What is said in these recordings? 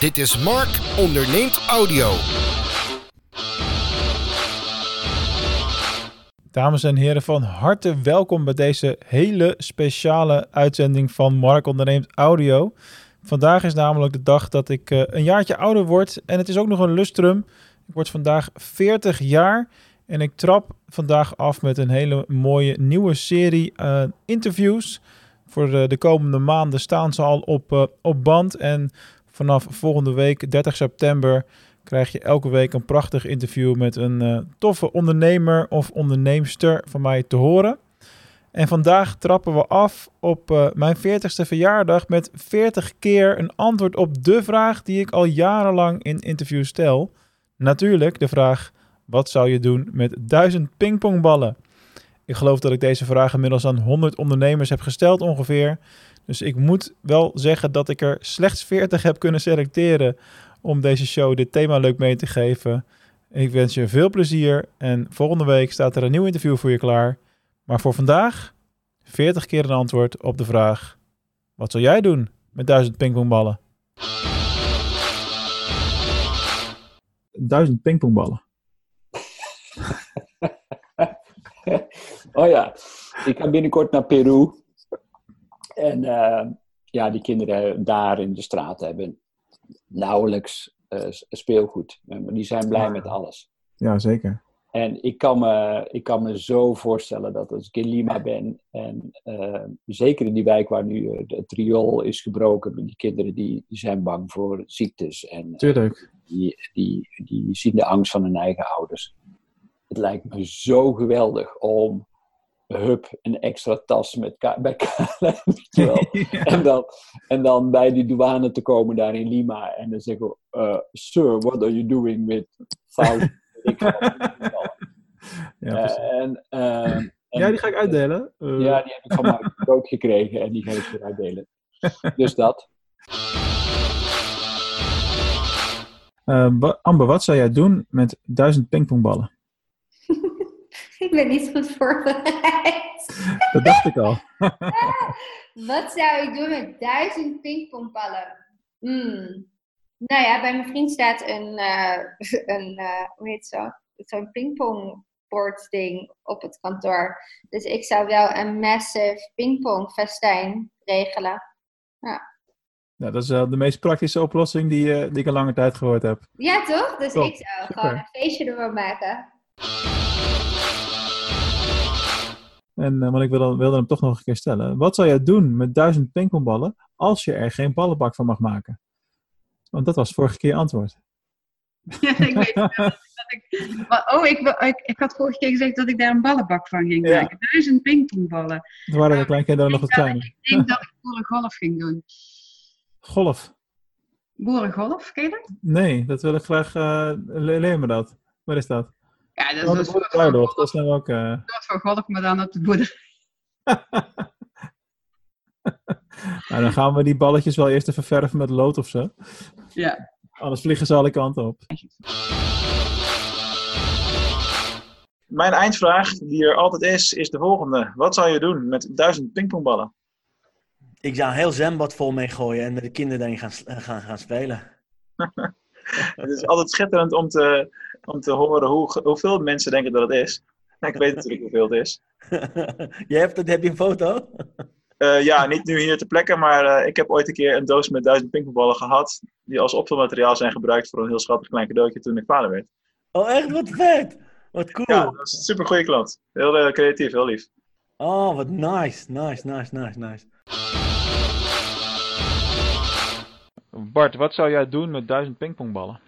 Dit is Mark onderneemt audio. Dames en heren, van harte welkom bij deze hele speciale uitzending van Mark onderneemt audio. Vandaag is namelijk de dag dat ik uh, een jaartje ouder word en het is ook nog een lustrum. Ik word vandaag 40 jaar en ik trap vandaag af met een hele mooie nieuwe serie uh, interviews. Voor de, de, komende maanden staan ze al op, op band en vanaf volgende week 30 september krijg je elke week een prachtig interview met een uh, toffe ondernemer of onderneemster van mij te horen. En vandaag trappen we af op uh, mijn 40ste verjaardag met 40 keer een antwoord op de vraag die ik al jarenlang in interviews stel. Natuurlijk de vraag: wat zou je doen met 1000 pingpongballen? Ik geloof dat ik deze vraag inmiddels aan 100 ondernemers heb gesteld ongeveer. Dus ik moet wel zeggen dat ik er slechts 40 heb kunnen selecteren om deze show dit thema leuk mee te geven. Ik wens je veel plezier en volgende week staat er een nieuw interview voor je klaar. Maar voor vandaag 40 keer een antwoord op de vraag: wat zal jij doen met 1000 pingpongballen? 1000 pingpongballen. oh ja, ik ga binnenkort naar Peru. En uh, ja, die kinderen daar in de straat hebben nauwelijks uh, speelgoed. Maar die zijn blij met alles. Ja, zeker. En ik kan, me, ik kan me zo voorstellen dat als ik in Lima ben, en uh, zeker in die wijk waar nu het riool is gebroken, die kinderen die, die zijn bang voor ziektes. En Tuurlijk. die, die, die zien de angst van hun eigen ouders. Het lijkt me zo geweldig om hup, een extra tas met bij KLM. ja. en, dan, en dan bij die douane te komen daar in Lima en dan zeggen we, uh, sir, what are you doing with thousand ja, en, uh, en, ja, die ga ik uitdelen. Uh. Ja, die heb ik van mijn brood gekregen en die ga ik weer uitdelen. dus dat. Uh, Amber, wat zou jij doen met duizend pingpongballen? Ik ben niet goed voorbereid. Dat dacht ik al. Wat zou ik doen met duizend pingpongballen? Hmm. Nou ja, bij mijn vriend staat een, uh, een uh, hoe heet zo? Zo'n pingpongbord ding op het kantoor. Dus ik zou wel een massive pingpongfestijn regelen. Ja. Nou, dat is wel de meest praktische oplossing die, die ik al lange tijd gehoord heb. Ja, toch? Dus Top. ik zou Super. gewoon een feestje ervan maken. En, uh, maar ik wilde, wilde hem toch nog een keer stellen. Wat zou jij doen met duizend pingpongballen als je er geen ballenbak van mag maken? Want dat was vorige keer je antwoord. Ja, ik weet dat ik... Oh, ik, ik, ik had vorige keer gezegd dat ik daar een ballenbak van ging Ja. maken. Duizend pingpongballen. Toen waren de kleinkinderen nog wat kleiner. Ik denk dat ik boerengolf ging doen. Golf? Boerengolf, ken je dat? Nee, dat wil ik graag... Uh, le leer me dat. Waar is dat? Ja, dat is Oh, boerderbruiloft, dat is nou ook... Uh... golf, maar dan op de boerderij. nou, dan gaan we die balletjes wel eerst even verven met lood of zo. Ja. Anders vliegen ze alle kanten op. Mijn eindvraag, die er altijd is, is de volgende. Wat zou je doen met duizend pingpongballen? Ik zou een heel zwembad vol mee gooien en de kinderen daarin gaan, gaan, gaan spelen. Het is altijd schitterend om te, om te horen hoe, hoeveel mensen denken dat het is. Ik weet natuurlijk hoeveel het is. Je hebt het, heb je een foto? Uh, ja, niet nu hier ter plekke, maar uh, ik heb ooit een keer een doos met duizend pingpongballen gehad. Die als opvulmateriaal zijn gebruikt voor een heel schattig klein cadeautje toen ik vader werd. Oh, echt? Wat vet! Wat cool! Ja, dat is een super goede klant. Heel uh, creatief, heel lief. Oh, wat nice, nice, nice, nice, nice. Bart, wat zou jij doen met duizend pingpongballen?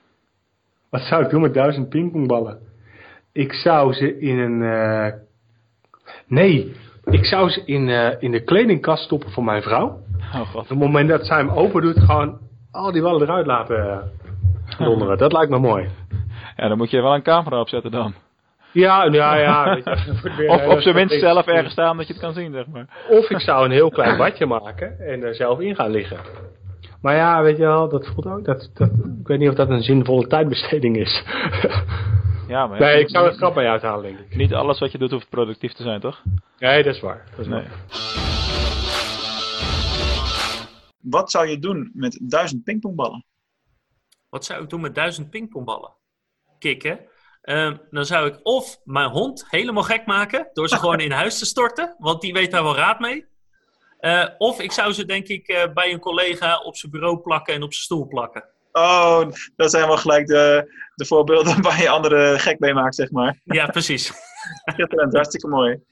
Wat zou ik doen met duizend pingpongballen? Ik zou ze in een. Uh... Nee, ik zou ze in, uh, in de kledingkast stoppen van mijn vrouw. Oh god. Op het moment dat zij hem open doet, gewoon al die ballen eruit laten uh, donderen. Dat lijkt me mooi. Ja, dan moet je wel een camera opzetten dan. Ja, ja, ja. Weet je, weer, of op zijn minst zelf ergens staan dat je het kan zien, zeg maar. Of ik zou een heel klein badje maken en er zelf in gaan liggen. Maar ja, weet je wel, dat voelt ook. Dat, dat, ik weet niet of dat een zinvolle tijdbesteding is. Ja, maar nee, ik zou het grap bij uithalen, denk ik. Niet alles wat je doet hoeft productief te zijn, toch? Nee, dat is waar. Dat is Nee. waar. Wat zou je doen met duizend pingpongballen? wat zou ik doen met duizend pingpongballen? Kikken. Ehm, dan zou ik of mijn hond helemaal gek maken door ze gewoon in huis te storten, want die weet daar wel raad mee. Eh, of ik zou ze denk ik eh, bij een collega op zijn bureau plakken en op zijn stoel plakken. Oh, dat zijn wel gelijk de, de voorbeelden waar je anderen gek mee maakt, zeg maar. Ja, precies. Schitterend, hartstikke mooi.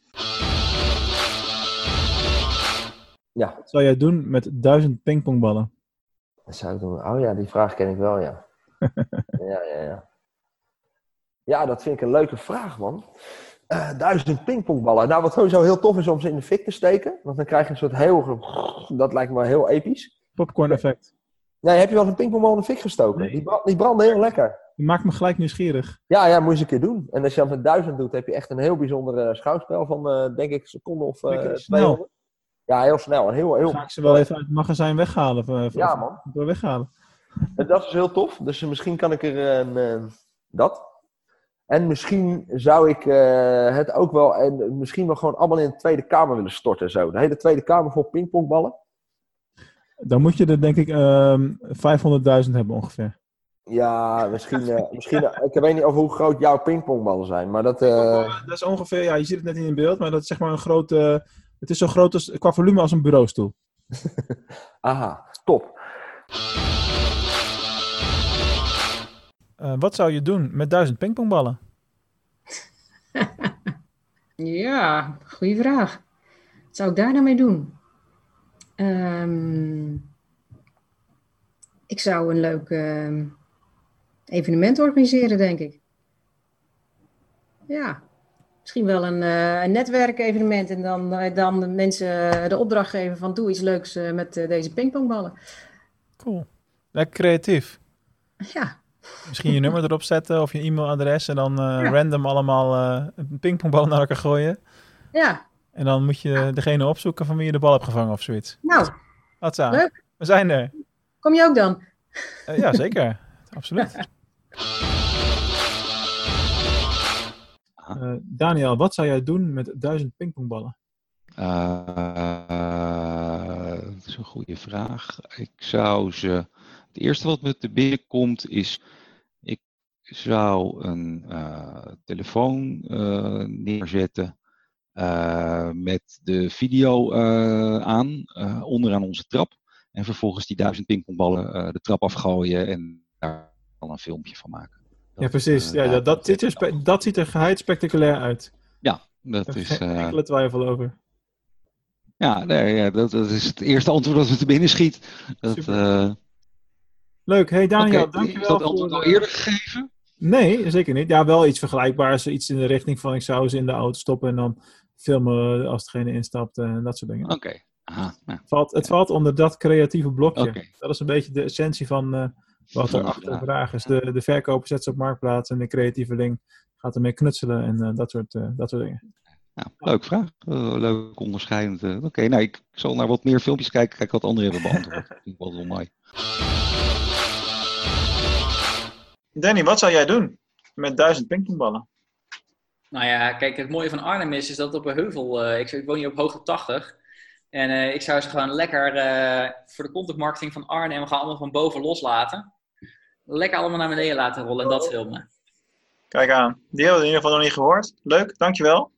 Ja, Wat zou jij doen met duizend pingpongballen? dat zou ik doen. Oh ja, die vraag ken ik wel, ja. ja, ja, ja. Ja, dat vind ik een leuke vraag, man. Eh, duizend pingpongballen. Nou, wat sowieso heel tof is om ze in de fik te steken. Want dan krijg je een soort heel... Dat lijkt me heel episch. Popcorn effect. Nee, heb je wel eens een pingpongbal in de fik gestoken? Nee. Die, bra- die branden heel lekker. Die maakt me gelijk nieuwsgierig. Ja, ja, moet je eens een keer doen. En als je dat met duizend doet, heb je echt een heel bijzonder eh, schouwspel van, eh, denk ik, een seconde of eh Lekker snel. 200. Ja, heel snel. En heel, heel... Ga ik ze wel even uit het magazijn weghalen? Of, Ja, man. weghalen. En Dat is heel tof. Dus misschien kan ik er een, dat. En misschien zou ik eh, het ook wel, en misschien wel gewoon allemaal in de Tweede Kamer willen storten. Zo. De hele Tweede Kamer vol pingpongballen. Dan moet je er denk ik ehm 500.000 hebben ongeveer. Ja, misschien. eh, misschien ik weet niet over hoe groot jouw pingpongballen zijn, maar dat. eh, Dat is ongeveer, ja, je ziet het net in beeld, maar dat is zeg maar een grote. Het is zo groot als, qua volume als een bureaustoel. aha, top. Eh, wat zou je doen met duizend pingpongballen? Ja, goede vraag. Wat zou ik daar nou mee doen? Ehm, ik zou een leuk ehm, evenement organiseren, denk ik. Ja, misschien wel een, eh, een netwerkevenement en dan, eh, dan de mensen de opdracht geven van doe iets leuks met deze pingpongballen. Cool. Lekker creatief. Ja, Misschien je nummer erop zetten of je e-mailadres en dan eh, Ja. random allemaal eh een pingpongballen naar elkaar gooien. ja. En dan moet je degene opzoeken van wie je de bal hebt gevangen of zoiets. nou, Wat. Leuk. We zijn er. kom je ook dan? Eh, ja, zeker. Absoluut. Eh, Daniel, wat zou jij doen met duizend pingpongballen? Eh, dat is een goede vraag. Ik zou ze. Het eerste wat me te binnen komt is. Ik zou een eh, telefoon eh, neerzetten. eh, met de video aan, onderaan onze trap. En vervolgens die duizend pingpongballen de trap afgooien en daar dan een filmpje van maken. ja, precies. Ja, dat, ziet er, dat ziet er geheid spectaculair uit. Ja, dat Daar is. geen enkele twijfel over. Ja, nee, ja dat, dat is het eerste antwoord dat me te binnen schiet. Dat. Leuk. Hey Daniel, oké, dankjewel Is dat voor... antwoord al eh, eerder gegeven? Nee, zeker niet. Ja, wel iets vergelijkbaars. Iets in de richting van ik zou ze in de auto stoppen en dan filmen als degene instapt en dat soort dingen. Oké. Nou, Valt, het valt onder dat creatieve blokje. Dat is een beetje de essentie van eh, wat er de achter de vraag. is. De, de verkoper zet ze op marktplaats en de creatieveling gaat ermee knutselen en eh, dat, soort, dat soort dingen. nou, leuk vraag. Leuk onderscheidend. Oké, nou, ik zal naar wat meer filmpjes kijken. Kijk wat anderen hebben beantwoord. Dat vind ik wel mooi. Danny, wat zou jij doen met duizend pingpongballen? Nou ja, kijk, het mooie van Arnhem is, is dat het op een heuvel, eh, ik, ik woon hier op hoogte 80. En eh, ik zou ze gewoon lekker eh, voor de content marketing van Arnhem gewoon allemaal van boven loslaten. Lekker allemaal naar beneden laten rollen en dat filmen. Kijk aan. Die hebben we in ieder geval nog niet gehoord. Leuk, dankjewel.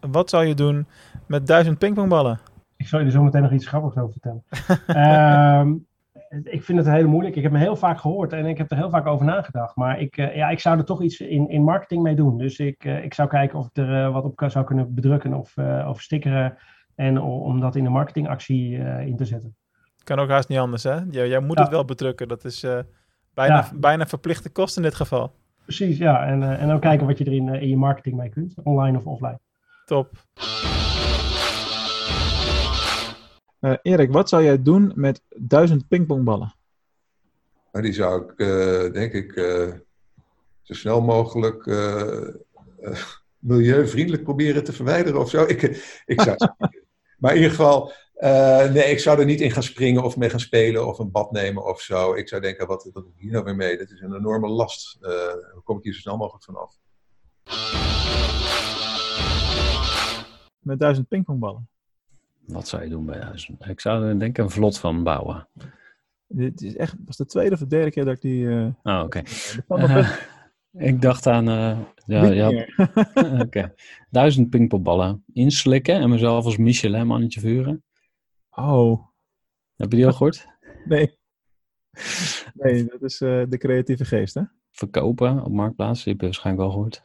Wat zou je doen met duizend pingpongballen? Ik zal je er zo meteen nog iets grappigs over vertellen. Ehm, ik vind het heel moeilijk. Ik heb me heel vaak gehoord en ik heb er heel vaak over nagedacht. Maar ik, eh, ja, ik zou er toch iets in, in marketing mee doen. Dus ik, eh, ik zou kijken of ik er eh, wat op kan- zou kunnen bedrukken of, of stickeren. En om dat in de marketingactie in te zetten. Kan ook haast niet anders, hè? Jij, jij moet Ja. het wel bedrukken. Dat is bijna, Ja. bijna verplichte kost in dit geval. Precies, ja. En, eh, en dan kijken wat je er in, eh, in je marketing mee kunt. Online of offline. Top. Eh, Erik, wat zou jij doen met duizend pingpongballen? Maar die zou ik, eh, denk ik, eh, zo snel mogelijk milieuvriendelijk proberen te verwijderen of zo. Ik, ik zou, maar in ieder geval, nee, ik zou er niet in gaan springen of mee gaan spelen of een bad nemen of zo. Ik zou denken, wat, wat doe ik hier nou weer mee? Dat is een enorme last. Hoe kom ik hier zo snel mogelijk vanaf? Met duizend pingpongballen. Wat zou je doen bij huis? Ik zou er denk ik een vlot van bouwen. Dit is echt, was de tweede of de derde keer dat ik die... eh, Oh, oké. Eh, ik dacht aan... eh, ja, ja. Oké. Duizend pingpongballen inslikken en mezelf als Michelin-mannetje vuren. Oh. Heb je die al gehoord? Nee. Nee, dat is de creatieve geest, hè? Verkopen op Marktplaats, die heb je waarschijnlijk wel gehoord.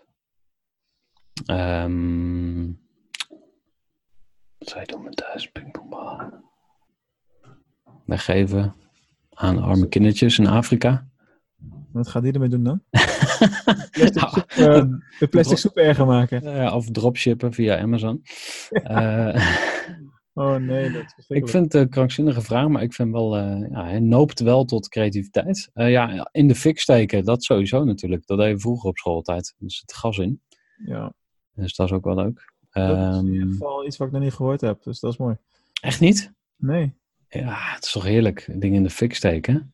Ehm je doen met duizend pingpongballen? Weggeven aan arme kindertjes in Afrika. Wat gaat die ermee doen dan? plastic soep, eh, de plastic soep erger maken. Ja, of dropshippen via Amazon. Eh, Oh nee, dat is ik vind het een krankzinnige vraag, maar ik vind wel, eh, ja, hij noopt wel tot creativiteit. Eh, ja, in de fik steken, dat sowieso natuurlijk. Dat deed je vroeger op schooltijd. Er zit gas in. Ja, Dus dat is ook wel leuk. Dat is in ieder Ehm, geval iets wat ik nog niet gehoord heb, dus dat is mooi. echt niet? Nee. Ja, het is toch heerlijk. Dingen in de fik steken.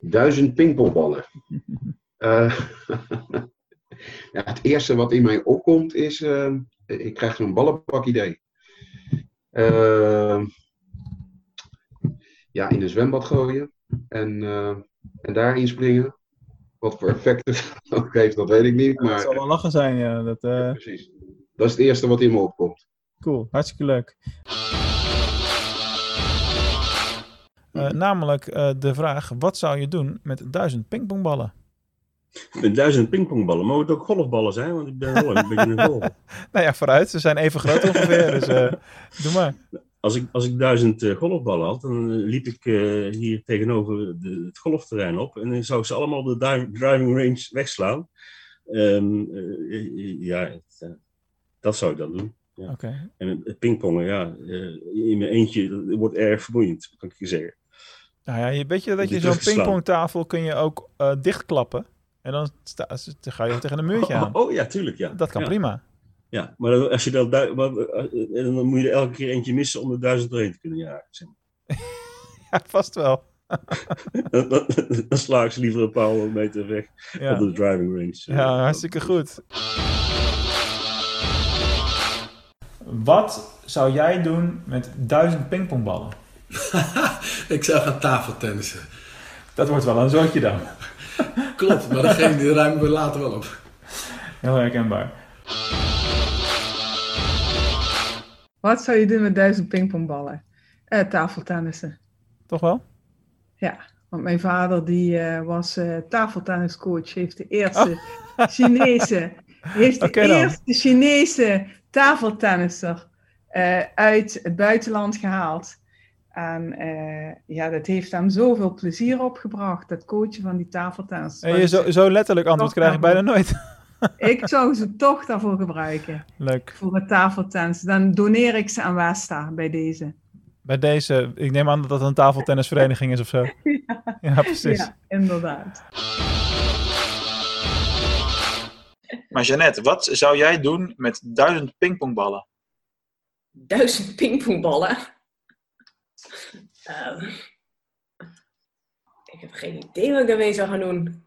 Duizend pingpongballen. Eh, ja, het eerste wat in mij opkomt is, eh, ik krijg zo'n ballenpak idee. Eh, ja, in een zwembad gooien en, eh, en daarin springen. Wat voor effect het ook heeft, dat weet ik niet. Maar zal wel lachen zijn, ja. Dat, eh, precies. Dat is het eerste wat in me opkomt. Cool, hartstikke leuk. Eh, namelijk eh, de vraag, wat zou je doen met duizend pingpongballen? Met duizend pingpongballen. Mogen het ook golfballen zijn? Want ik ben wel een beetje een golf. Nou ja, vooruit. Ze zijn even groot ongeveer, dus eh, doe maar. Als ik, als ik duizend eh, golfballen had, dan eh, liep ik eh, hier tegenover de, het golfterrein op. En dan zou ik ze allemaal op de driving range wegslaan. Ehm, eh, ja, het, dat zou ik dan doen. Ja. Oké. En het, pingpongen, ja, in mijn eentje, wordt erg vermoeiend, kan ik je zeggen. Nou ja, je, weet je dat je zo'n pingpongtafel kun je ook dichtklappen. En dan, sta, dan ga je tegen een muurtje aan. Oh, oh, ja, tuurlijk, ja. Dat kan Ja. prima. Ja, maar dan- als je dat, eh, dan moet je er elke keer eentje missen om de duizend doorheen te kunnen jagen. zeg maar. Ja, vast wel. dan, dan, dan sla ik ze liever een paar honderd meter weg Ja. op de driving range. Ja, hartstikke goed. Wat zou jij doen met duizend pingpongballen? Ik zou gaan tafeltennissen. Dat wordt wel een zootje dan. Klopt, maar degene die ruimen we later wel op. Heel herkenbaar. Wat zou je doen met duizend pingpongballen? Eh, tafeltennissen. Toch wel? Ja, want mijn vader die eh, was eh tafeltenniscoach, heeft de eerste Chinese, heeft de dan. eerste Chinese tafeltennisser uit het buitenland gehaald. En ja, dat heeft hem zoveel plezier opgebracht, dat coachen van die tafeltennis. En je zo, zo letterlijk antwoord krijg ik bijna nooit. Ik zou ze toch daarvoor gebruiken. Leuk. Voor het tafeltennis. Dan doneer ik ze aan Westa bij deze. Bij deze, ik neem aan dat dat een tafeltennisvereniging is of zo. Ja, precies. Ja, inderdaad. Maar Jeannette, wat zou jij doen met duizend pingpongballen? duizend pingpongballen. Ehm, ik heb geen idee wat ik daarmee zou gaan doen.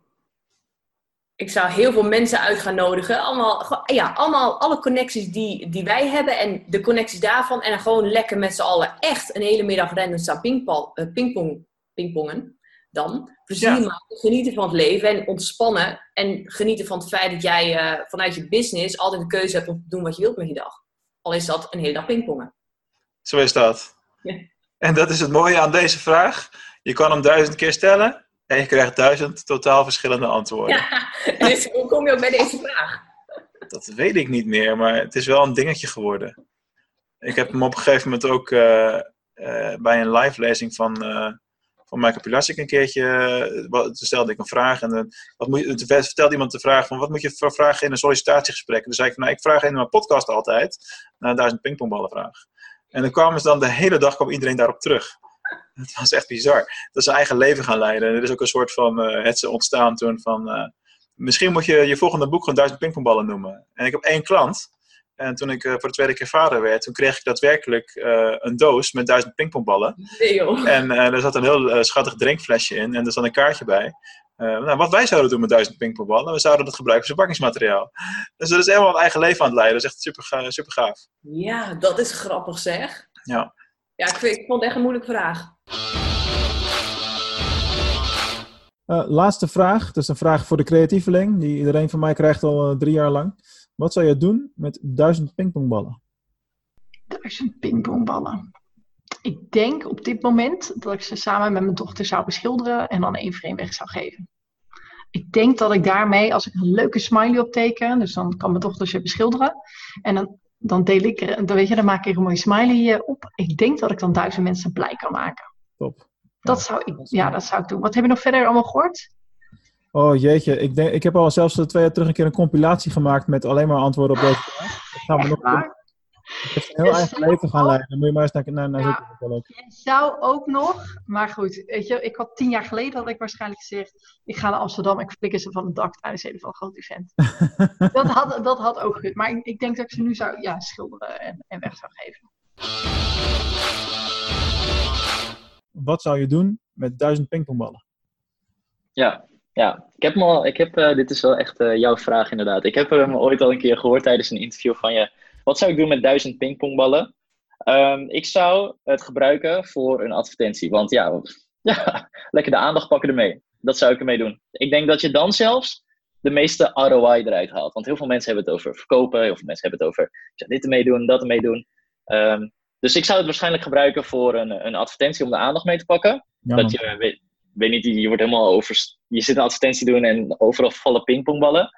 Ik zou heel veel mensen uit gaan nodigen. Allemaal, gewoon- ja, allemaal alle connecties die, die wij hebben en de connecties daarvan. En dan gewoon lekker met z'n allen echt een hele middag random staan pingpong, eh, pingpong, pingpongen. Dan plezier Ja. maken, genieten van het leven en ontspannen. En genieten van het feit dat jij eh, vanuit je business altijd de keuze hebt om te doen wat je wilt met je dag. Al is dat een hele dag pingpongen. Zo is dat. Ja. En dat is het mooie aan deze vraag. Je kan hem duizend keer stellen en je krijgt duizend totaal verschillende antwoorden. En dus, hoe kom je ook bij deze vraag? Dat weet ik niet meer, maar het is wel een dingetje geworden. Ik heb hem op een gegeven moment ook eh, eh, bij een live lezing van, eh van Michael Pilasik een keertje. wat- toen stelde ik een vraag en dan wat moet je, toen vertelde iemand de vraag van wat moet je voor vragen in een sollicitatiegesprek? Toen zei ik van nou, ik vraag in mijn podcast altijd naar duizend pingpongballen vraag. En dan kwamen ze dan de hele dag kwam iedereen daarop terug. Het was echt bizar. Dat ze eigen leven gaan leiden. En er is ook een soort van eh het ontstaan toen van. eh, misschien moet je je volgende boek gewoon duizend pingpongballen noemen. En ik heb één klant. En toen ik eh, voor de tweede keer vader werd, toen kreeg ik daadwerkelijk een doos met duizend pingpongballen. Nee joh. En er zat een heel schattig drinkflesje in en er zat een kaartje bij. Nou, wat wij zouden doen met duizend pingpongballen, we zouden dat gebruiken als verpakkingsmateriaal. Dus dat is helemaal een eigen leven aan het leiden. Dat is echt super, super gaaf. Ja, dat is grappig zeg. Ja. Ja, ik, vind, ik vond het echt een moeilijke vraag. Eh, laatste vraag. Dat is een vraag voor de creatieveling, die iedereen van mij krijgt al eh, drie jaar lang. Wat zou je doen met duizend pingpongballen? Duizend pingpongballen. Ik denk op dit moment dat ik ze samen met mijn dochter zou beschilderen en dan één voor één weg zou geven. Ik denk dat ik daarmee, als ik een leuke smiley opteken, dus dan kan mijn dochter ze beschilderen. En dan, dan deel ik er, dan weet je, dan maak ik een mooie smiley eh, op. Ik denk dat ik dan duizend mensen blij kan maken. Top. Dat zou ik, ja, dat zou ik doen. Wat heb je nog verder allemaal gehoord? Oh jeetje, ik, denk, ik heb al zelfs eh, twee jaar terug een keer een compilatie gemaakt met alleen maar antwoorden op deze vraag. Dat gaan we nog doen. Ik heb een heel Dus eigen leven gaan leiden. Dan moet je maar eens naar, naar, naar zoeken. Je zou ook nog, maar goed, weet je, ik had tien jaar geleden had ik waarschijnlijk gezegd, ik ga naar Amsterdam en ik flikker ze van het dak tijdens een van een groot event. dat, had, dat had ook goed, maar ik, ik denk dat ik ze nu zou ja, schilderen en, en weg zou geven. Wat zou je doen met duizend pingpongballen? Ja, ja. Ik heb, me al, ik heb eh, dit is wel echt eh, jouw vraag inderdaad. Ik heb hem ooit al een keer gehoord tijdens een interview van je. Wat zou ik doen met duizend pingpongballen? Ehm, ik zou het gebruiken voor een advertentie. Want ja, ja, lekker de aandacht pakken ermee. Dat zou ik ermee doen. Ik denk dat je dan zelfs de meeste ROI eruit haalt. Want heel veel mensen hebben het over verkopen. Heel veel mensen hebben het over zou dit ermee doen, dat ermee doen. Ehm, dus ik zou het waarschijnlijk gebruiken voor een, een advertentie om de aandacht mee te pakken. Ja, dat je, weet, weet niet, je wordt helemaal over. Je zit een advertentie doen en overal vallen pingpongballen.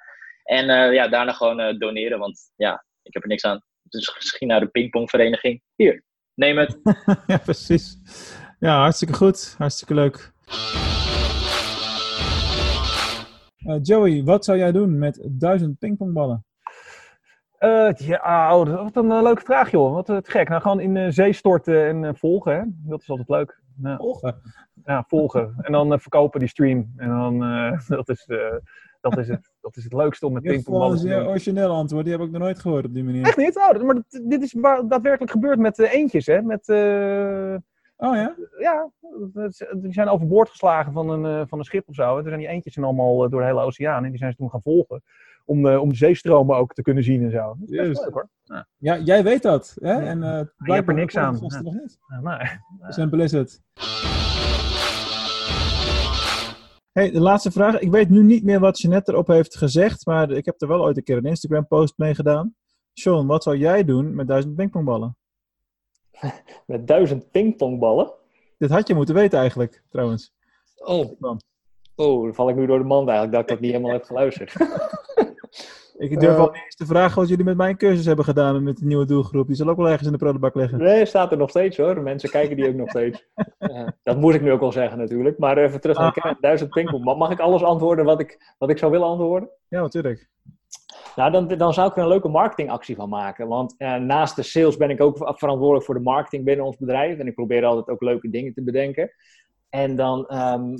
En eh, ja, daarna gewoon eh, doneren, want ja, ik heb er niks aan. Dus misschien naar de pingpongvereniging. Hier, neem het. ja, precies. Ja, hartstikke goed. Hartstikke leuk. Eh, Joey, wat zou jij doen met duizend pingpongballen? Eh, ja, oh, wat een eh, leuke vraag, joh. Wat te gek. Nou, gewoon in de zee storten en volgen, hè. Dat is altijd leuk. Ja. Volgen? Ja, volgen. En dan verkopen die stream. En dan, eh, dat, is, eh, dat, is het, dat is het leukste om met Dit is pingpongballen een te doen. origineel antwoord. Die heb ik nog nooit gehoord op die manier. Echt niet? Oh, dat- maar dat- dit is waar- daadwerkelijk gebeurd met eh, eentjes, hè? Met, eh, oh ja? Ja, dat is- die zijn overboord geslagen van een, eh, van een schip of zo. En toen zijn die eentjes zijn allemaal eh, door de hele oceaan. En die zijn ze toen gaan volgen. Om de, om de zeestromen ook te kunnen zien en zo. Dat is best leuk hoor. Ja. Ja, jij weet dat. Hè? En, eh je hebt er niks aan. Ja. nog niet. Ja, nee. Simpel is het. Hey, de laatste vraag. Ik weet nu niet meer wat Jeanette erop heeft gezegd, maar ik heb er wel ooit een keer een Instagram-post mee gedaan. Sean, wat zou jij doen met duizend pingpongballen? Met duizend pingpongballen? Dit had je moeten weten eigenlijk, trouwens. Oh. Oh, dan val ik nu door de mand eigenlijk dat ik dat niet helemaal heb geluisterd. Ik durf Eh. al niet eens te vragen wat jullie met mijn cursus hebben gedaan met de nieuwe doelgroep. Die zal ook wel ergens in de prullenbak liggen. Nee, staat er nog steeds hoor. Mensen kijken die ook nog steeds. Eh, dat moet ik nu ook wel zeggen natuurlijk. Maar even terug naar kern. Duizend pingpong. Ma- Mag ik alles antwoorden wat ik, wat ik zou willen antwoorden? Ja, natuurlijk. Nou, dan, dan zou ik er een leuke marketingactie van maken. Want eh, naast de sales ben ik ook ver- verantwoordelijk voor de marketing binnen ons bedrijf. En ik probeer altijd ook leuke dingen te bedenken. En dan, ehm,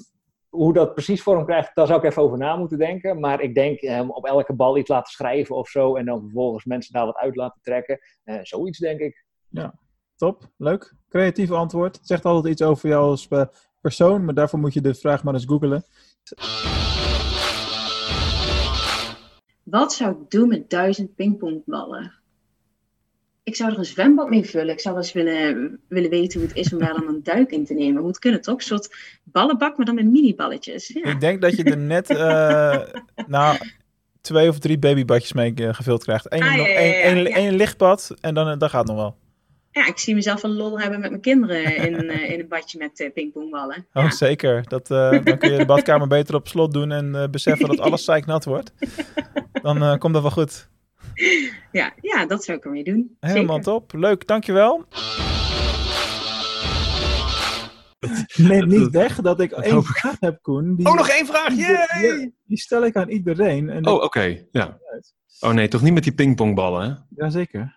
hoe dat precies vorm krijgt, daar zou ik even over na moeten denken. Maar ik denk ehm, op elke bal iets laten schrijven of zo. En dan vervolgens mensen daar wat uit laten trekken. Eh, zoiets denk ik. Ja, top. Leuk. Creatief antwoord. Het zegt altijd iets over jou als eh, persoon, maar daarvoor moet je de vraag maar eens googelen. Wat zou ik doen met duizend pingpongballen? Ik zou er een zwembad mee vullen. Ik zou wel eens willen, willen weten hoe het is om daar dan een duik in te nemen. Moet kunnen toch? Een soort ballenbak, maar dan met mini-balletjes. Ja. Ik denk dat je er net nou, twee of drie babybadjes mee eh, gevuld krijgt. Eén, Ah, ja, ja, lichtbad en dan, eh, dat gaat nog wel. ja, ik zie mezelf een lol hebben met mijn kinderen in, in een badje met eh, pingpongballen. Oh, zeker. Dat, dan kun je de badkamer beter op slot doen en beseffen dat alles zeiknat wordt. Dan komt dat wel goed. Ja, ja, dat zou ik ermee doen. Helemaal Zeker. top. Leuk, dankjewel. Neem niet weg dat ik één vraag heb, Koen. Die, Oh, nog één vraag! die- Yay! Die, die stel ik aan iedereen. En Oh, oké. Ja. Oh nee, toch niet met die pingpongballen, hè? Jazeker.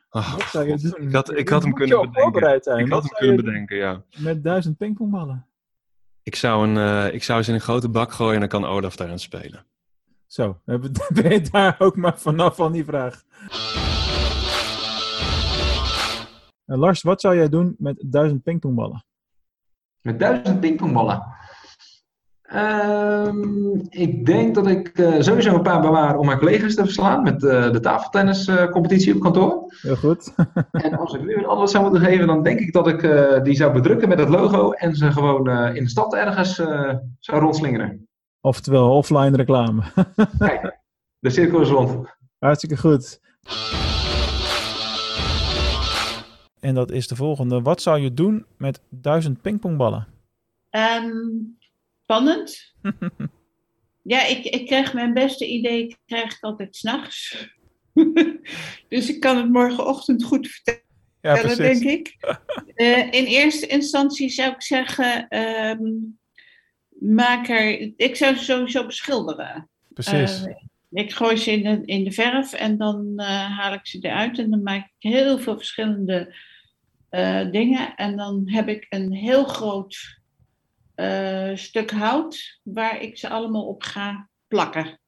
Zou je doen? Ik had, ik had hem kunnen bedenken. zijn. Ik had hem kunnen bedenken, ja. Met duizend pingpongballen. Ik zou, een, eh, ik zou ze in een grote bak gooien en dan kan Olaf daaraan spelen. Zo, hebben- ben je daar ook maar vanaf van die vraag. Eh, Lars, wat zou jij doen met duizend pingpongballen? Met duizend pingpongballen. Ehm, ik denk dat ik eh, sowieso een paar bewaar om mijn collega's te verslaan met eh, de tafeltenniscompetitie op kantoor. Heel goed. En als ik nu een antwoord zou moeten geven, dan denk ik dat ik die zou bedrukken met het logo en ze gewoon in de stad ergens zou rondslingeren. Oftewel offline reclame. Kijk, de cirkel is rond. Hartstikke goed. En dat is de volgende. Wat zou je doen met duizend pingpongballen? Ehm, spannend. ja, ik, ik krijg mijn beste idee krijg ik altijd s'nachts. dus ik kan het morgenochtend goed vertellen, Ja, precies. denk ik. Eh, in eerste instantie zou ik zeggen, ehm, maak er, ik zou ze sowieso beschilderen. Precies. Eh, ik gooi ze in de, in de verf en dan eh, haal ik ze eruit en dan maak ik heel veel verschillende eh, dingen. En dan heb ik een heel groot eh, stuk hout waar ik ze allemaal op ga plakken.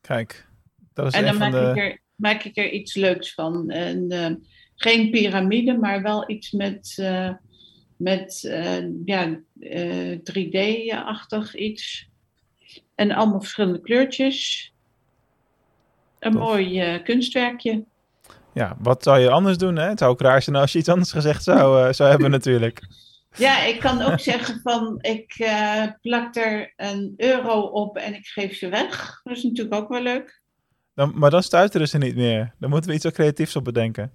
Kijk, dat is en dan maak, de... ik er, maak ik er iets leuks van. En, eh, geen piramide, maar wel iets met, met ja, eh, 3D-achtig iets. En allemaal verschillende kleurtjes. Een mooi kunstwerkje. Ja, wat zou je anders doen? Hè? Het zou ook raar zijn als je iets anders gezegd zou, eh, zou hebben natuurlijk. Ja, ik kan ook zeggen van ik eh, plak er een euro op en ik geef ze weg. Dat is natuurlijk ook wel leuk. Dan, maar dan stuiteren ze niet meer. Dan moeten we iets creatiefs op bedenken.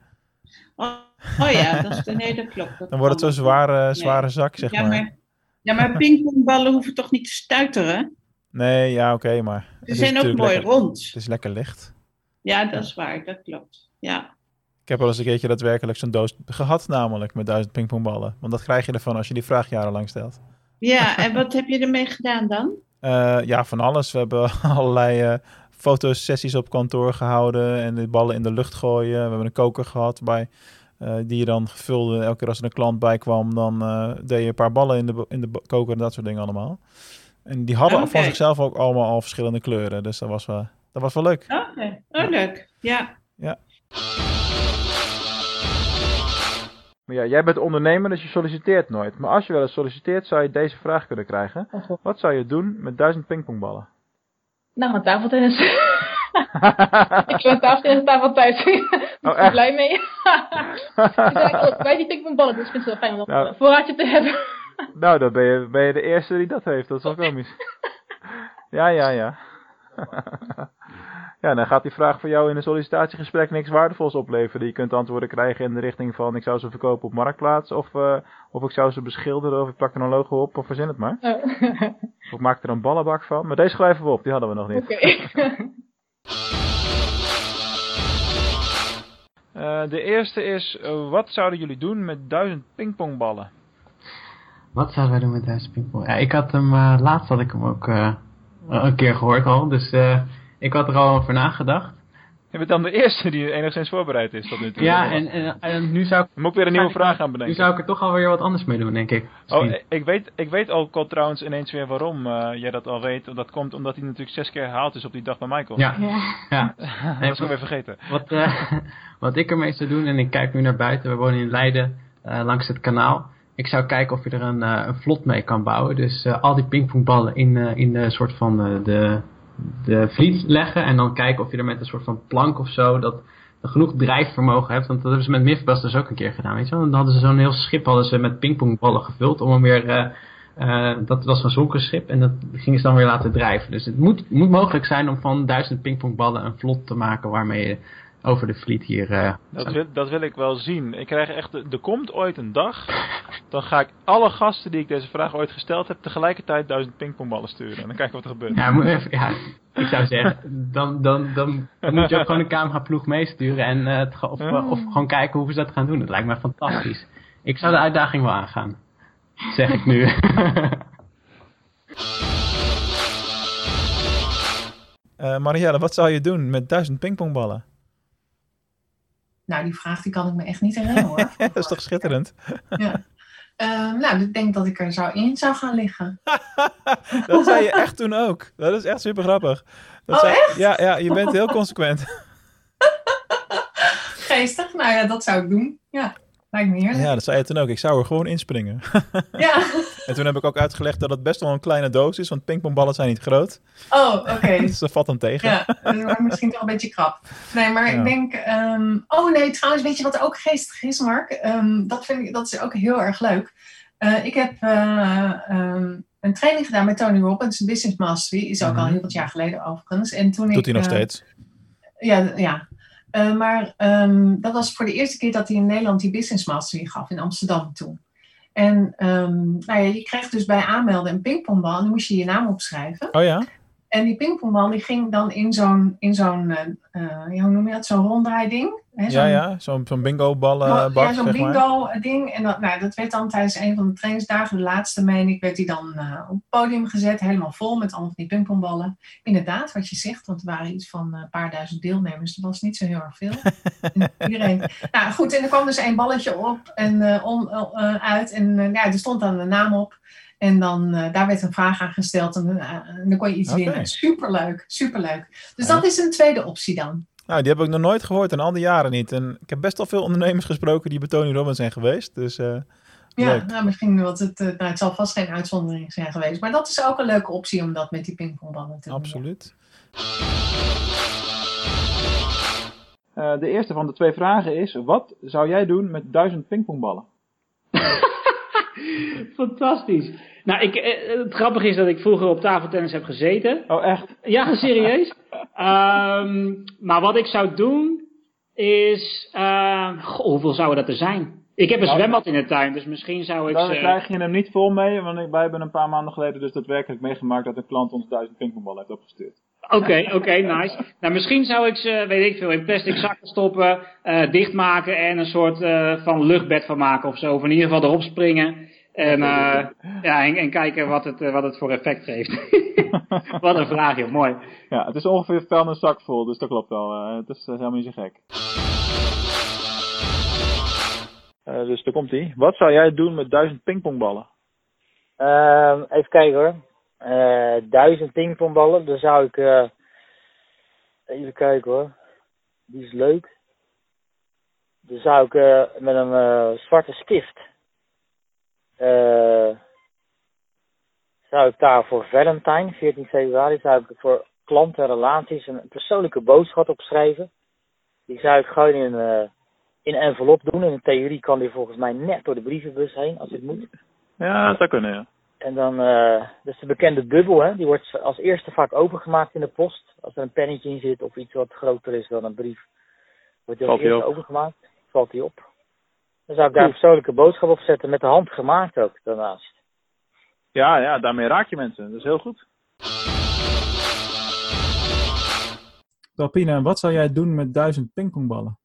Oh, oh ja, dat is, nee, dat klopt. Dat Dan wordt het zo'n zware, Nee. zware zak, zeg ja, maar. maar. Ja, maar pingpongballen hoeven toch niet te stuiteren? Nee, ja, oké, maar... is zijn ook mooi lekker- rond. Het is lekker licht. Ja, dat is waar, dat klopt. Ja. Ik heb wel eens een keertje daadwerkelijk zo'n doos gehad, namelijk met duizend pingpongballen. Want dat krijg je ervan als je die vraag jarenlang stelt. ja, en wat heb je ermee gedaan dan? Eh, ja, van alles. We hebben allerlei eh, fotosessies op kantoor gehouden en de ballen in de lucht gooien. We hebben een koker gehad bij, eh, die je dan gevulde. Elke keer als er een klant bij kwam, dan deed je een paar ballen in de, in de koker en dat soort dingen allemaal. En die hadden van Oké. zichzelf ook allemaal al verschillende kleuren. Dus dat was wel, dat was wel leuk. Oké, oh, leuk. Ja. Maar ja, jij bent ondernemer, dus je solliciteert nooit. Maar als je wel eens solliciteert, zou je deze vraag kunnen krijgen. Wat zou je doen met duizend pingpongballen? Nou, een tafeltennis. ik heb een tafeltennis tafel thuis. ik ben Oh, echt? blij mee. ik bij die pingpongballen, dus ik vind het wel fijn om Nou. een voorraadje te hebben. Nou, dan ben je, ben je de eerste die dat heeft. Dat is wel komisch. Ja, ja, ja. Ja, dan gaat die vraag voor jou in een sollicitatiegesprek niks waardevols opleveren. Je kunt antwoorden krijgen in de richting van ik zou ze verkopen op Marktplaats. Of, eh, of ik zou ze beschilderen of ik plak er een logo op of verzin het maar. Oh. Of ik maak er een ballenbak van. Maar deze schrijven we op, die hadden we nog niet. Oké. Eh, de eerste is, wat zouden jullie doen met duizend pingpongballen? Wat zouden wij doen met duizend pingpong? Ja, ik had hem, eh, laatst had ik hem ook eh, een keer gehoord al, dus eh, ik had er al over nagedacht. Je bent dan de eerste die enigszins voorbereid is tot nu toe. Ja, en, en, en nu zou ik... Dan moet ik weer een nieuwe vraag gaan bedenken. Nu zou ik er toch alweer wat anders mee doen, denk ik. Oh, ik weet, ik weet ook al trouwens ineens weer waarom eh, jij dat al weet. Dat komt omdat hij natuurlijk zes keer herhaald is op die dag bij Michael. Ja. Ja. dat was ik alweer vergeten. Wat, eh, wat ik ermee zou doen, en ik kijk nu naar buiten, we wonen in Leiden, eh, langs het kanaal. Ik zou kijken of je er een, eh, een vlot mee kan bouwen. Dus eh, al die pingpongballen in, eh, in de soort van eh, de, de vliet leggen. En dan kijken of je er met een soort van plank of zo, dat genoeg drijfvermogen hebt. Want dat hebben ze met Mythbusters dus ook een keer gedaan, weet je wel. Dan hadden ze zo'n heel schip hadden ze met pingpongballen gevuld om hem weer... eh, eh, dat was een zonken schip en dat gingen ze dan weer laten drijven. Dus het moet, moet mogelijk zijn om van duizend pingpongballen een vlot te maken waarmee je over de vliet hier... eh, Dat wil, dat wil ik wel zien. Ik krijg echt, er komt ooit een dag, dan ga ik alle gasten die ik deze vraag ooit gesteld heb, tegelijkertijd duizend pingpongballen sturen. En dan kijken wat er gebeurt. Ja, moet even, ja, ik zou zeggen, dan, dan, dan moet je ook gewoon een cameraploeg meesturen en eh, het, of, of gewoon kijken hoe ze dat gaan doen. Dat lijkt me fantastisch. Ik zou de uitdaging wel aangaan, zeg ik nu. Eh, Marielle, wat zou je doen met duizend pingpongballen? Nou, die vraag die kan ik me echt niet herinneren hoor. dat is toch schitterend? Ja. Ehm, nou, ik denk dat ik er zou in zou gaan liggen. Dat zei je echt toen ook. Dat is echt super grappig. Dat Oh, zei- echt? Ja, ja, je bent heel consequent. Geestig, nou ja, dat zou ik doen. Ja. Lijkt me heerlijk. Ja, dat zei je toen ook. Ik zou er gewoon inspringen. Ja. en toen heb ik ook uitgelegd dat het best wel een kleine doos is, want pingpongballen zijn niet groot. Oh, oké. dus dat valt dan tegen. Ja, dat misschien toch een beetje krap. Nee, maar Ja. ik denk... ehm, oh nee, trouwens, weet je wat ook geestig is, Mark? Ehm, dat, vind ik, dat is ook heel erg leuk. Eh, ik heb eh, ehm, een training gedaan met Tony Robbins, Business Mastery. Is ook al Mhm. heel wat jaar geleden overigens. En toen Doet ik, hij nog eh, steeds. Ja, ja. Eh, maar ehm, dat was voor de eerste keer dat hij in Nederland die Business Mastery gaf in Amsterdam toen. En ehm, nou ja, je kreeg dus bij aanmelden een pingpongbal en dan moest je je naam opschrijven. Oh ja? En die pingpongbal die ging dan in zo'n, in zo'n ja, hoe noem je dat, zo'n ronddraaiding. Hè, Ja, zo'n- ja, zo'n zo'n bingo-ballenbak, ja, zo'n zeg maar. bingo-ding. En dat, nou, dat werd dan tijdens een van de trainingsdagen, de laatste meen ik, werd die dan eh, op het podium gezet. Helemaal vol met allemaal van die pingpongballen. Inderdaad, wat je zegt, want er waren iets van een paar duizend deelnemers. Dat was niet zo heel erg veel. En iedereen. Nou goed, en er kwam dus één balletje op en om, uit. En eh, ja, er stond dan de naam op. En dan, eh, daar werd een vraag aan gesteld en, eh, en dan kon je iets winnen. Superleuk, superleuk. Dus Ja. dat is een tweede optie dan. Nou, die heb ik nog nooit gehoord en al die jaren niet. En ik heb best wel veel ondernemers gesproken die bij Tony Robbins zijn geweest. Dus eh, Ja, nou, misschien wat het, nou, het zal vast geen uitzondering zijn geweest. Maar dat is ook een leuke optie om dat met die pingpongballen te doen. Absoluut. Eh, de eerste van de twee vragen is: wat zou jij doen met duizend pingpongballen? Fantastisch. Nou, ik, eh, het grappige is dat ik vroeger op tafeltennis heb gezeten. Oh, echt? Ja, serieus. Ehm, maar wat ik zou doen is... ehm, goh, hoeveel zouden dat er zijn? Ik heb een Nou, zwembad in de tuin, dus misschien zou ik Daar ze... krijg je hem niet vol mee, want wij hebben een paar maanden geleden dus daadwerkelijk meegemaakt dat een klant ons duizend pingpongballen heeft opgestuurd. Oké, oké, nice. Nou, misschien zou ik ze, weet ik veel, in plastic zakken stoppen, eh, dichtmaken en een soort eh, van luchtbed van maken of zo. Of in ieder geval erop springen en, eh, ja, en, en kijken wat het, wat het voor effect geeft. wat een vraag, joh. Mooi. Ja, het is ongeveer vuil een zak vol, dus dat klopt wel. Het is helemaal niet zo gek. Eh, dus daar komt ie. Wat zou jij doen met duizend pingpongballen? Ehm, even kijken hoor. Eh, duizend pingpongballen. Dan zou ik. eh, even kijken hoor. Die is leuk. Dan zou ik met een zwarte stift. zou ik daar voor Valentine, 14 februari, zou ik voor klanten en relaties een persoonlijke boodschap opschrijven. Die zou ik gewoon in, in een envelop doen. In theorie kan die volgens mij net door de brievenbus heen, als het moet. Ja, dat zou kunnen, ja. En dan, eh dat is de bekende bubbel, hè. Die wordt als eerste vaak opengemaakt in de post. Als er een pennetje in zit of iets wat groter is dan een brief. Wordt die als eerste opengemaakt. Valt die op. Dan zou ik daar een persoonlijke boodschap op zetten. Met de hand gemaakt ook, daarnaast. Ja, ja, daarmee raak je mensen. Dat is heel goed. Talpina, wat zou jij doen met duizend pingpongballen?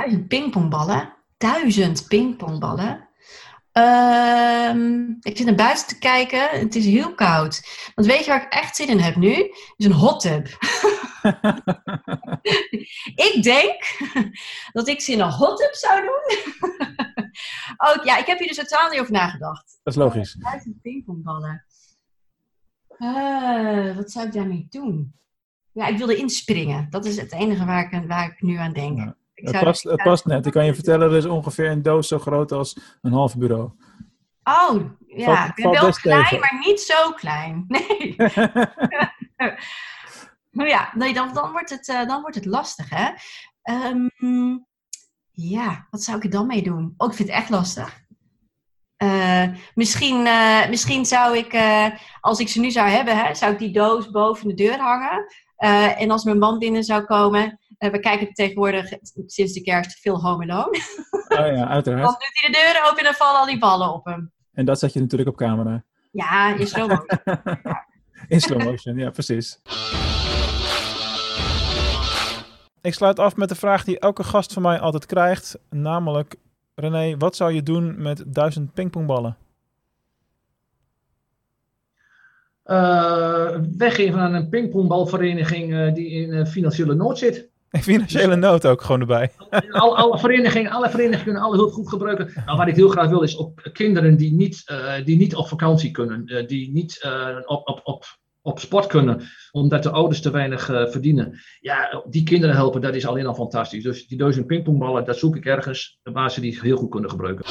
Duizend pingpongballen? Duizend pingpongballen? Ehm, ik zit naar buiten te kijken. Het is heel koud. Want weet je waar ik echt zin in heb nu? Is een hot tub. ik denk dat ik ze in een hot tub zou doen. oh ja, ik heb hier dus totaal niet over nagedacht. Dat is logisch. Duizend pingpongballen. Eh, wat zou ik daarmee doen? Ja, ik wilde inspringen. Dat is het enige waar ik, waar ik nu aan denk. Het past, het past net. Ik kan je vertellen, er is ongeveer een doos zo groot als een half bureau. Oh, ja, ik ben wel klein, tegen. maar niet zo klein. Nee. nou ja, nee, dan, dan, wordt het, eh, dan wordt het lastig, hè? Ehm, ja, wat zou ik er dan mee doen? Oh, ik vind het echt lastig. Eh, misschien, eh, misschien zou ik, als ik ze nu zou hebben, hè, zou ik die doos boven de deur hangen. En als mijn man binnen zou komen, we kijken tegenwoordig sinds de kerst veel Home Alone. Oh ja, Dan uiteraard. doet hij de deur open en dan vallen al die ballen op hem. En dat zet je natuurlijk op camera. Ja, in slow motion. In slow motion, ja, precies. Ik sluit af met de vraag die elke gast van mij altijd krijgt. Namelijk, René, wat zou je doen met duizend pingpongballen? Eh, weggeven aan een pingpongbalvereniging eh, die in eh, financiële nood zit. Financiële nood ook gewoon erbij. Al, alle, verenigingen, alle verenigingen kunnen alle hulp goed gebruiken. Nou, wat ik heel graag wil is op kinderen die niet, eh, die niet op vakantie kunnen. eh, die niet eh, op, op, op op sport kunnen, omdat de ouders te weinig verdienen. Ja, die kinderen helpen, dat is alleen al fantastisch. Dus die duizend pingpongballen, dat zoek ik ergens waar ze die heel goed kunnen gebruiken.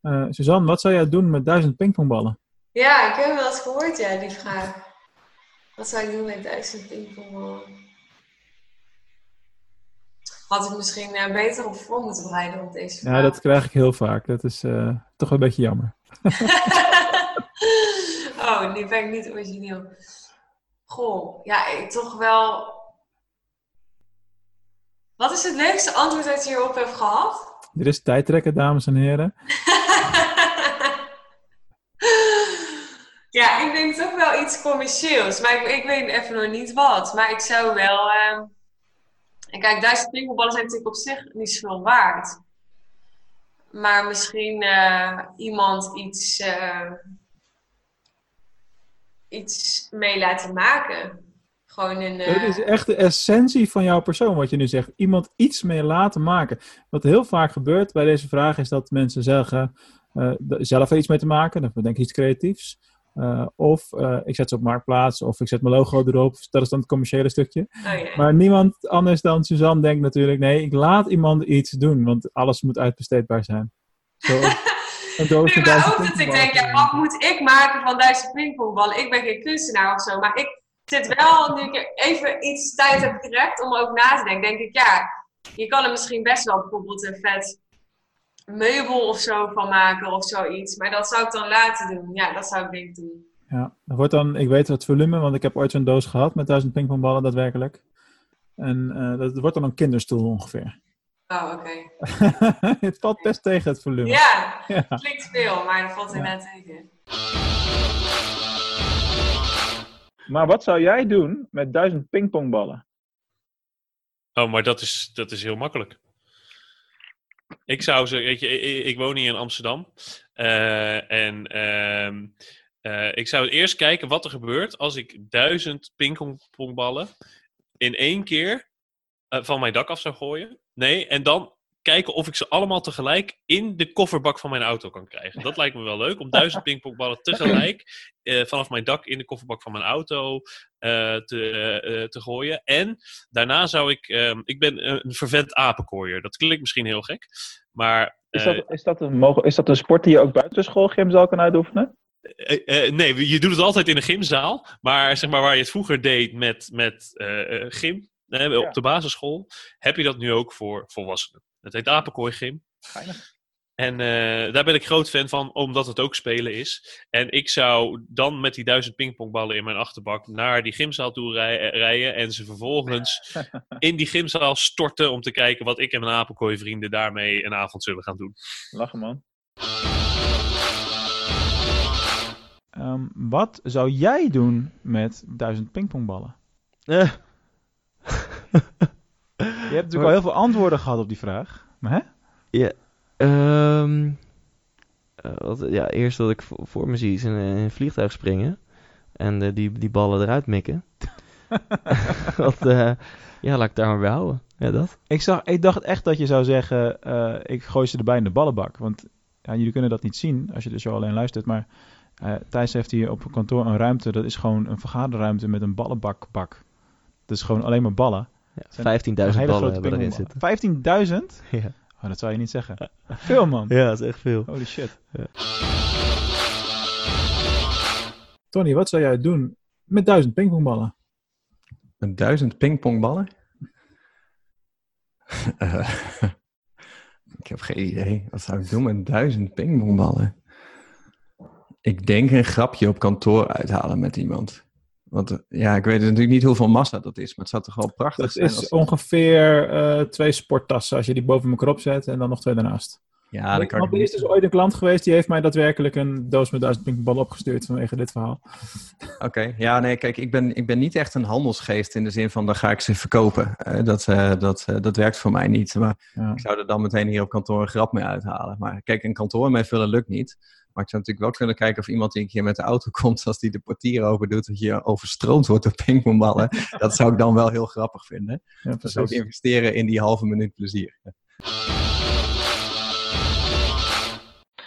Eh, Suzanne, wat zou jij doen met duizend pingpongballen? Ja, ik heb wel eens gehoord, ja, die vraag. Wat zou ik doen met duizend pingpongballen? Had ik misschien eh, beter op voor moeten bereiden op deze vraag. Ja, dat krijg ik heel vaak. Dat is eh, toch wel een beetje jammer. oh, nu ben ik niet origineel. Goh, ja, ik toch wel... Wat is het leukste antwoord dat je hierop hebt gehad? Dit is tijdrekken, dames en heren. Ja, ik denk toch wel iets commercieels. Maar ik, ik weet even nog niet wat. Maar ik zou wel... ehm, En kijk, duizend pingpongballen zijn natuurlijk op zich niet zoveel waard. Maar misschien eh, iemand iets, eh, iets mee laten maken. Gewoon een... eh, Het is echt de essentie van jouw persoon, wat je nu zegt. Iemand iets mee laten maken. Wat heel vaak gebeurt bij deze vraag is dat mensen zeggen zelf iets mee te maken. Dan bedenk ik iets creatiefs. Eh, of eh, ik zet ze op marktplaats, of ik zet mijn logo erop. Dat is dan het commerciële stukje. Oh. Maar niemand anders dan Suzanne denkt natuurlijk: nee, ik laat iemand iets doen, want alles moet uitbesteedbaar zijn. Zo, een Nee, maar ook dat ik denk, ja, wat moet ik maken van duizend pingpongballen? Ik ben geen kunstenaar of zo, maar ik zit wel, nu ik even iets tijd heb gerekt om ook na te denken, denk ik, ja, je kan er misschien best wel bijvoorbeeld een vet meubel of zo van maken of zoiets. Maar dat zou ik dan laten doen. Ja, dat zou ik denk ik doen. Ja, dat wordt dan, ik weet het volume, want ik heb ooit zo'n doos gehad met duizend pingpongballen, daadwerkelijk. En eh, dat wordt dan een kinderstoel ongeveer. Oh, oké. het valt best tegen het volume. Ja, Ja. klinkt veel, maar dat valt inderdaad tegen. Maar wat zou jij doen met duizend pingpongballen? Oh, maar dat is, dat is heel makkelijk. Ik zou ze, weet je, ik, woon hier in Amsterdam. Eh, en ehm, eh, ik zou eerst kijken wat er gebeurt als ik duizend pingpongballen in één keer eh, van mijn dak af zou gooien. Nee, en dan kijken of ik ze allemaal tegelijk in de kofferbak van mijn auto kan krijgen. Dat lijkt me wel leuk, om duizend pingpongballen tegelijk eh, vanaf mijn dak in de kofferbak van mijn auto eh, te, eh, te gooien. En daarna zou ik, ehm, ik ben een vervent apenkooier. Dat klinkt misschien heel gek, maar... Is dat, is, dat een, mogen- is dat een sport die je ook buiten schoolgym zal kan uitoefenen? nee, je doet het altijd in een gymzaal. Maar zeg maar waar je het vroeger deed met, met gym op de basisschool, heb je dat nu ook voor volwassenen. Het heet apenkooi gym. En eh, daar ben ik groot fan van, omdat het ook spelen is. En ik zou dan met die duizend pingpongballen in mijn achterbak naar die gymzaal toe rij- eh, rijden. En ze vervolgens in die gymzaal storten om te kijken wat ik en mijn apenkooi vrienden daarmee een avond zullen gaan doen. Lachen man. Ehm, wat zou jij doen met duizend pingpongballen? Eh. Je hebt natuurlijk al heel veel antwoorden gehad op die vraag. Maar hè? Ja, eh, wat, ja eerst dat ik voor, voor me zie is in, in een vliegtuig springen. En eh, die, die ballen eruit mikken. Wat, eh, ja, laat ik daar maar bij houden. Ja, dat. Ik, zag, ik dacht echt dat je zou zeggen, ik gooi ze erbij in de ballenbak. Want ja, jullie kunnen dat niet zien als je er zo alleen luistert. Maar Thijs heeft hier op kantoor een ruimte. Dat is gewoon een vergaderruimte met een ballenbakbak. Dat is gewoon alleen maar ballen. Ja, Het zijn 15.000 hele ballen hebben erin pingpongballen. 15.000? Ja. Oh, dat zou je niet zeggen. Veel man. Ja, dat is echt veel. Holy shit. Ja. Tony, wat zou jij doen met duizend pingpongballen? Met duizend pingpongballen? Eh, ik heb geen idee. Wat zou ik doen met duizend pingpongballen? Ik denk een grapje op kantoor uithalen met iemand. Want eh, ja, ik weet natuurlijk niet hoeveel massa dat is, maar het zou toch wel prachtig Dat zijn. is als- ongeveer eh, twee sporttassen als je die boven elkaar opzet en dan nog twee daarnaast. Ja, dan kan ik er is dus ooit een klant geweest die heeft mij daadwerkelijk een doos met duizend pingpongballen opgestuurd vanwege dit verhaal. Oké, ja, nee, kijk, ik ben, ik ben niet echt een handelsgeest in de zin van dan ga ik ze verkopen. Eh, dat, dat, dat werkt voor mij niet. Maar Ja. ik zou er dan meteen hier op kantoor een grap mee uithalen. Maar kijk, een kantoor mee vullen lukt niet. Maar ik zou natuurlijk wel kunnen kijken of iemand die een keer met de auto komt, als die de portier open doet, dat je overstroomd wordt door pingpongballen. dat zou ik dan wel heel grappig vinden. Ja, dan zou ik precies. investeren in die halve minuut plezier.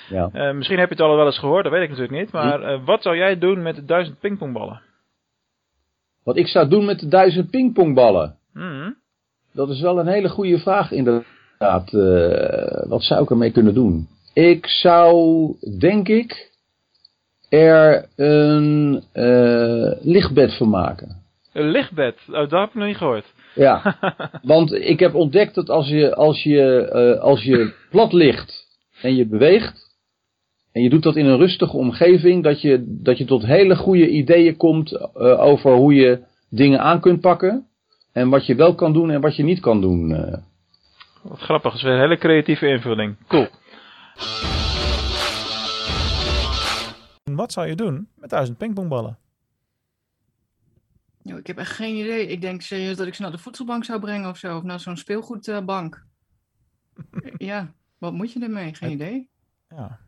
Ja. Eh, misschien heb je het al wel eens gehoord, dat weet ik natuurlijk niet. Maar eh, wat zou jij doen met de duizend pingpongballen? Wat ik zou doen met de duizend pingpongballen? Mhm. Dat is wel een hele goede vraag inderdaad. Eh, wat zou ik ermee kunnen doen? Ik zou, denk ik, er een eh, lichtbed van maken. Een lichtbed, oh, dat heb ik nog niet gehoord. Ja, want ik heb ontdekt dat als je, als je, eh, als je plat ligt en je beweegt, en je doet dat in een rustige omgeving, dat je, dat je tot hele goede ideeën komt eh, over hoe je dingen aan kunt pakken. En wat je wel kan doen en wat je niet kan doen. Wat grappig, dat is weer een hele creatieve invulling. Cool. Wat zou je doen met duizend pingpongballen? Nou, ik heb echt geen idee. Ik denk serieus dat ik ze naar de voedselbank zou brengen of zo. Of naar zo'n speelgoedbank. ja, wat moet je ermee? Geen idee. Ja.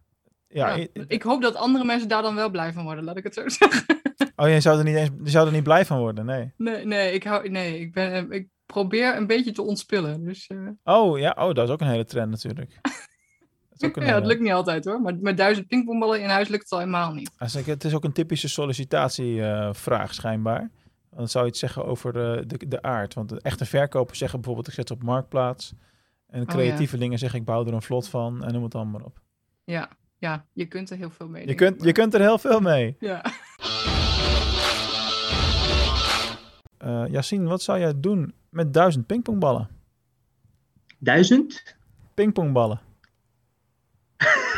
Ja, ik hoop dat andere mensen daar dan wel blij van worden, laat ik het zo zeggen. Oh, je zou er niet eens, je zou er niet blij van worden, nee. Nee, nee, ik, hou, nee ik, ben, ik probeer een beetje te ontspillen. Dus, eh, Oh, ja, oh, dat is ook een hele trend natuurlijk. Dat een ja, het hele- lukt niet altijd hoor. Maar met duizend pingpongballen in huis lukt het al helemaal niet. Als ik- Het is ook een typische sollicitatievraag schijnbaar. Dan zou je het zeggen over de, de, de aard. Want de echte verkopers zeggen bijvoorbeeld ik zet het op marktplaats. En Oh, ja. creatievelingen zeggen ik bouw er een vlot van en noem het allemaal maar op. Ja, ja, je kunt er heel veel mee. Je kunt, je kunt er heel veel mee. Ja. Eh Yassine, wat zou jij doen met duizend pingpongballen? Duizend? Pingpongballen.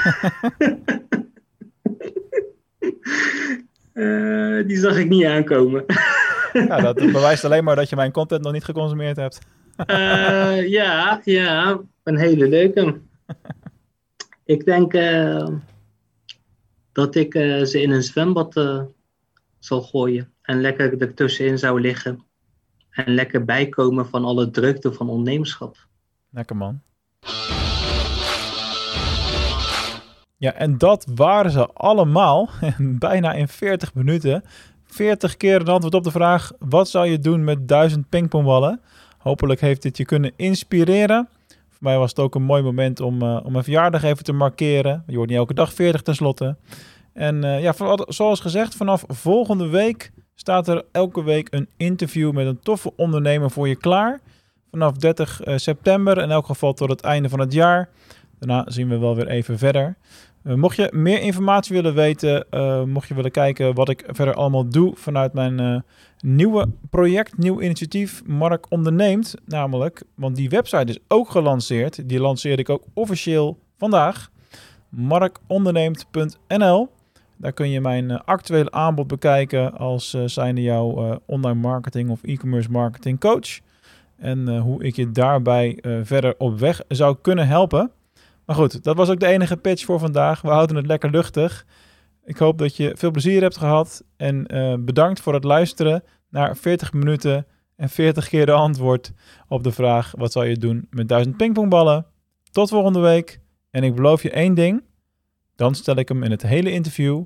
Eh, die zag ik niet aankomen. Ja, dat bewijst alleen maar dat je mijn content nog niet geconsumeerd hebt. Eh, ja, ja, een hele leuke. Ik denk eh, dat ik ze in een zwembad zal gooien en lekker ertussenin zou liggen. En lekker bijkomen van alle drukte van ondernemerschap. Lekker man. Ja, en dat waren ze allemaal. Bijna in 40 minuten. 40 keer een antwoord op de vraag: wat zou je doen met 1000 pingpongballen? Hopelijk heeft dit je kunnen inspireren. Voor mij was het ook een mooi moment om, eh, om mijn verjaardag even te markeren. Je wordt niet elke dag 40 tenslotte. En eh, ja, zoals gezegd, vanaf volgende week staat er elke week een interview met een toffe ondernemer voor je klaar. Vanaf 30 eh, september, in elk geval tot het einde van het jaar. Daarna zien we wel weer even verder. Eh, mocht je meer informatie willen weten, eh, mocht je willen kijken wat ik verder allemaal doe vanuit mijn eh, nieuwe project, nieuw initiatief, Mark Onderneemt namelijk. Want die website is ook gelanceerd. Die lanceerde ik ook officieel vandaag. markonderneemt.nl Daar kun je mijn actuele aanbod bekijken als zijnde jouw online marketing of e-commerce marketing coach. En hoe ik je daarbij verder op weg zou kunnen helpen. Maar goed, dat was ook de enige pitch voor vandaag. We houden het lekker luchtig. Ik hoop dat je veel plezier hebt gehad. En eh, bedankt voor het luisteren naar 40 minuten en 40 keer de antwoord op de vraag: wat zal je doen met 1000 pingpongballen? Tot volgende week. En ik beloof je één ding: dan stel ik hem in het hele interview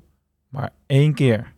maar één keer.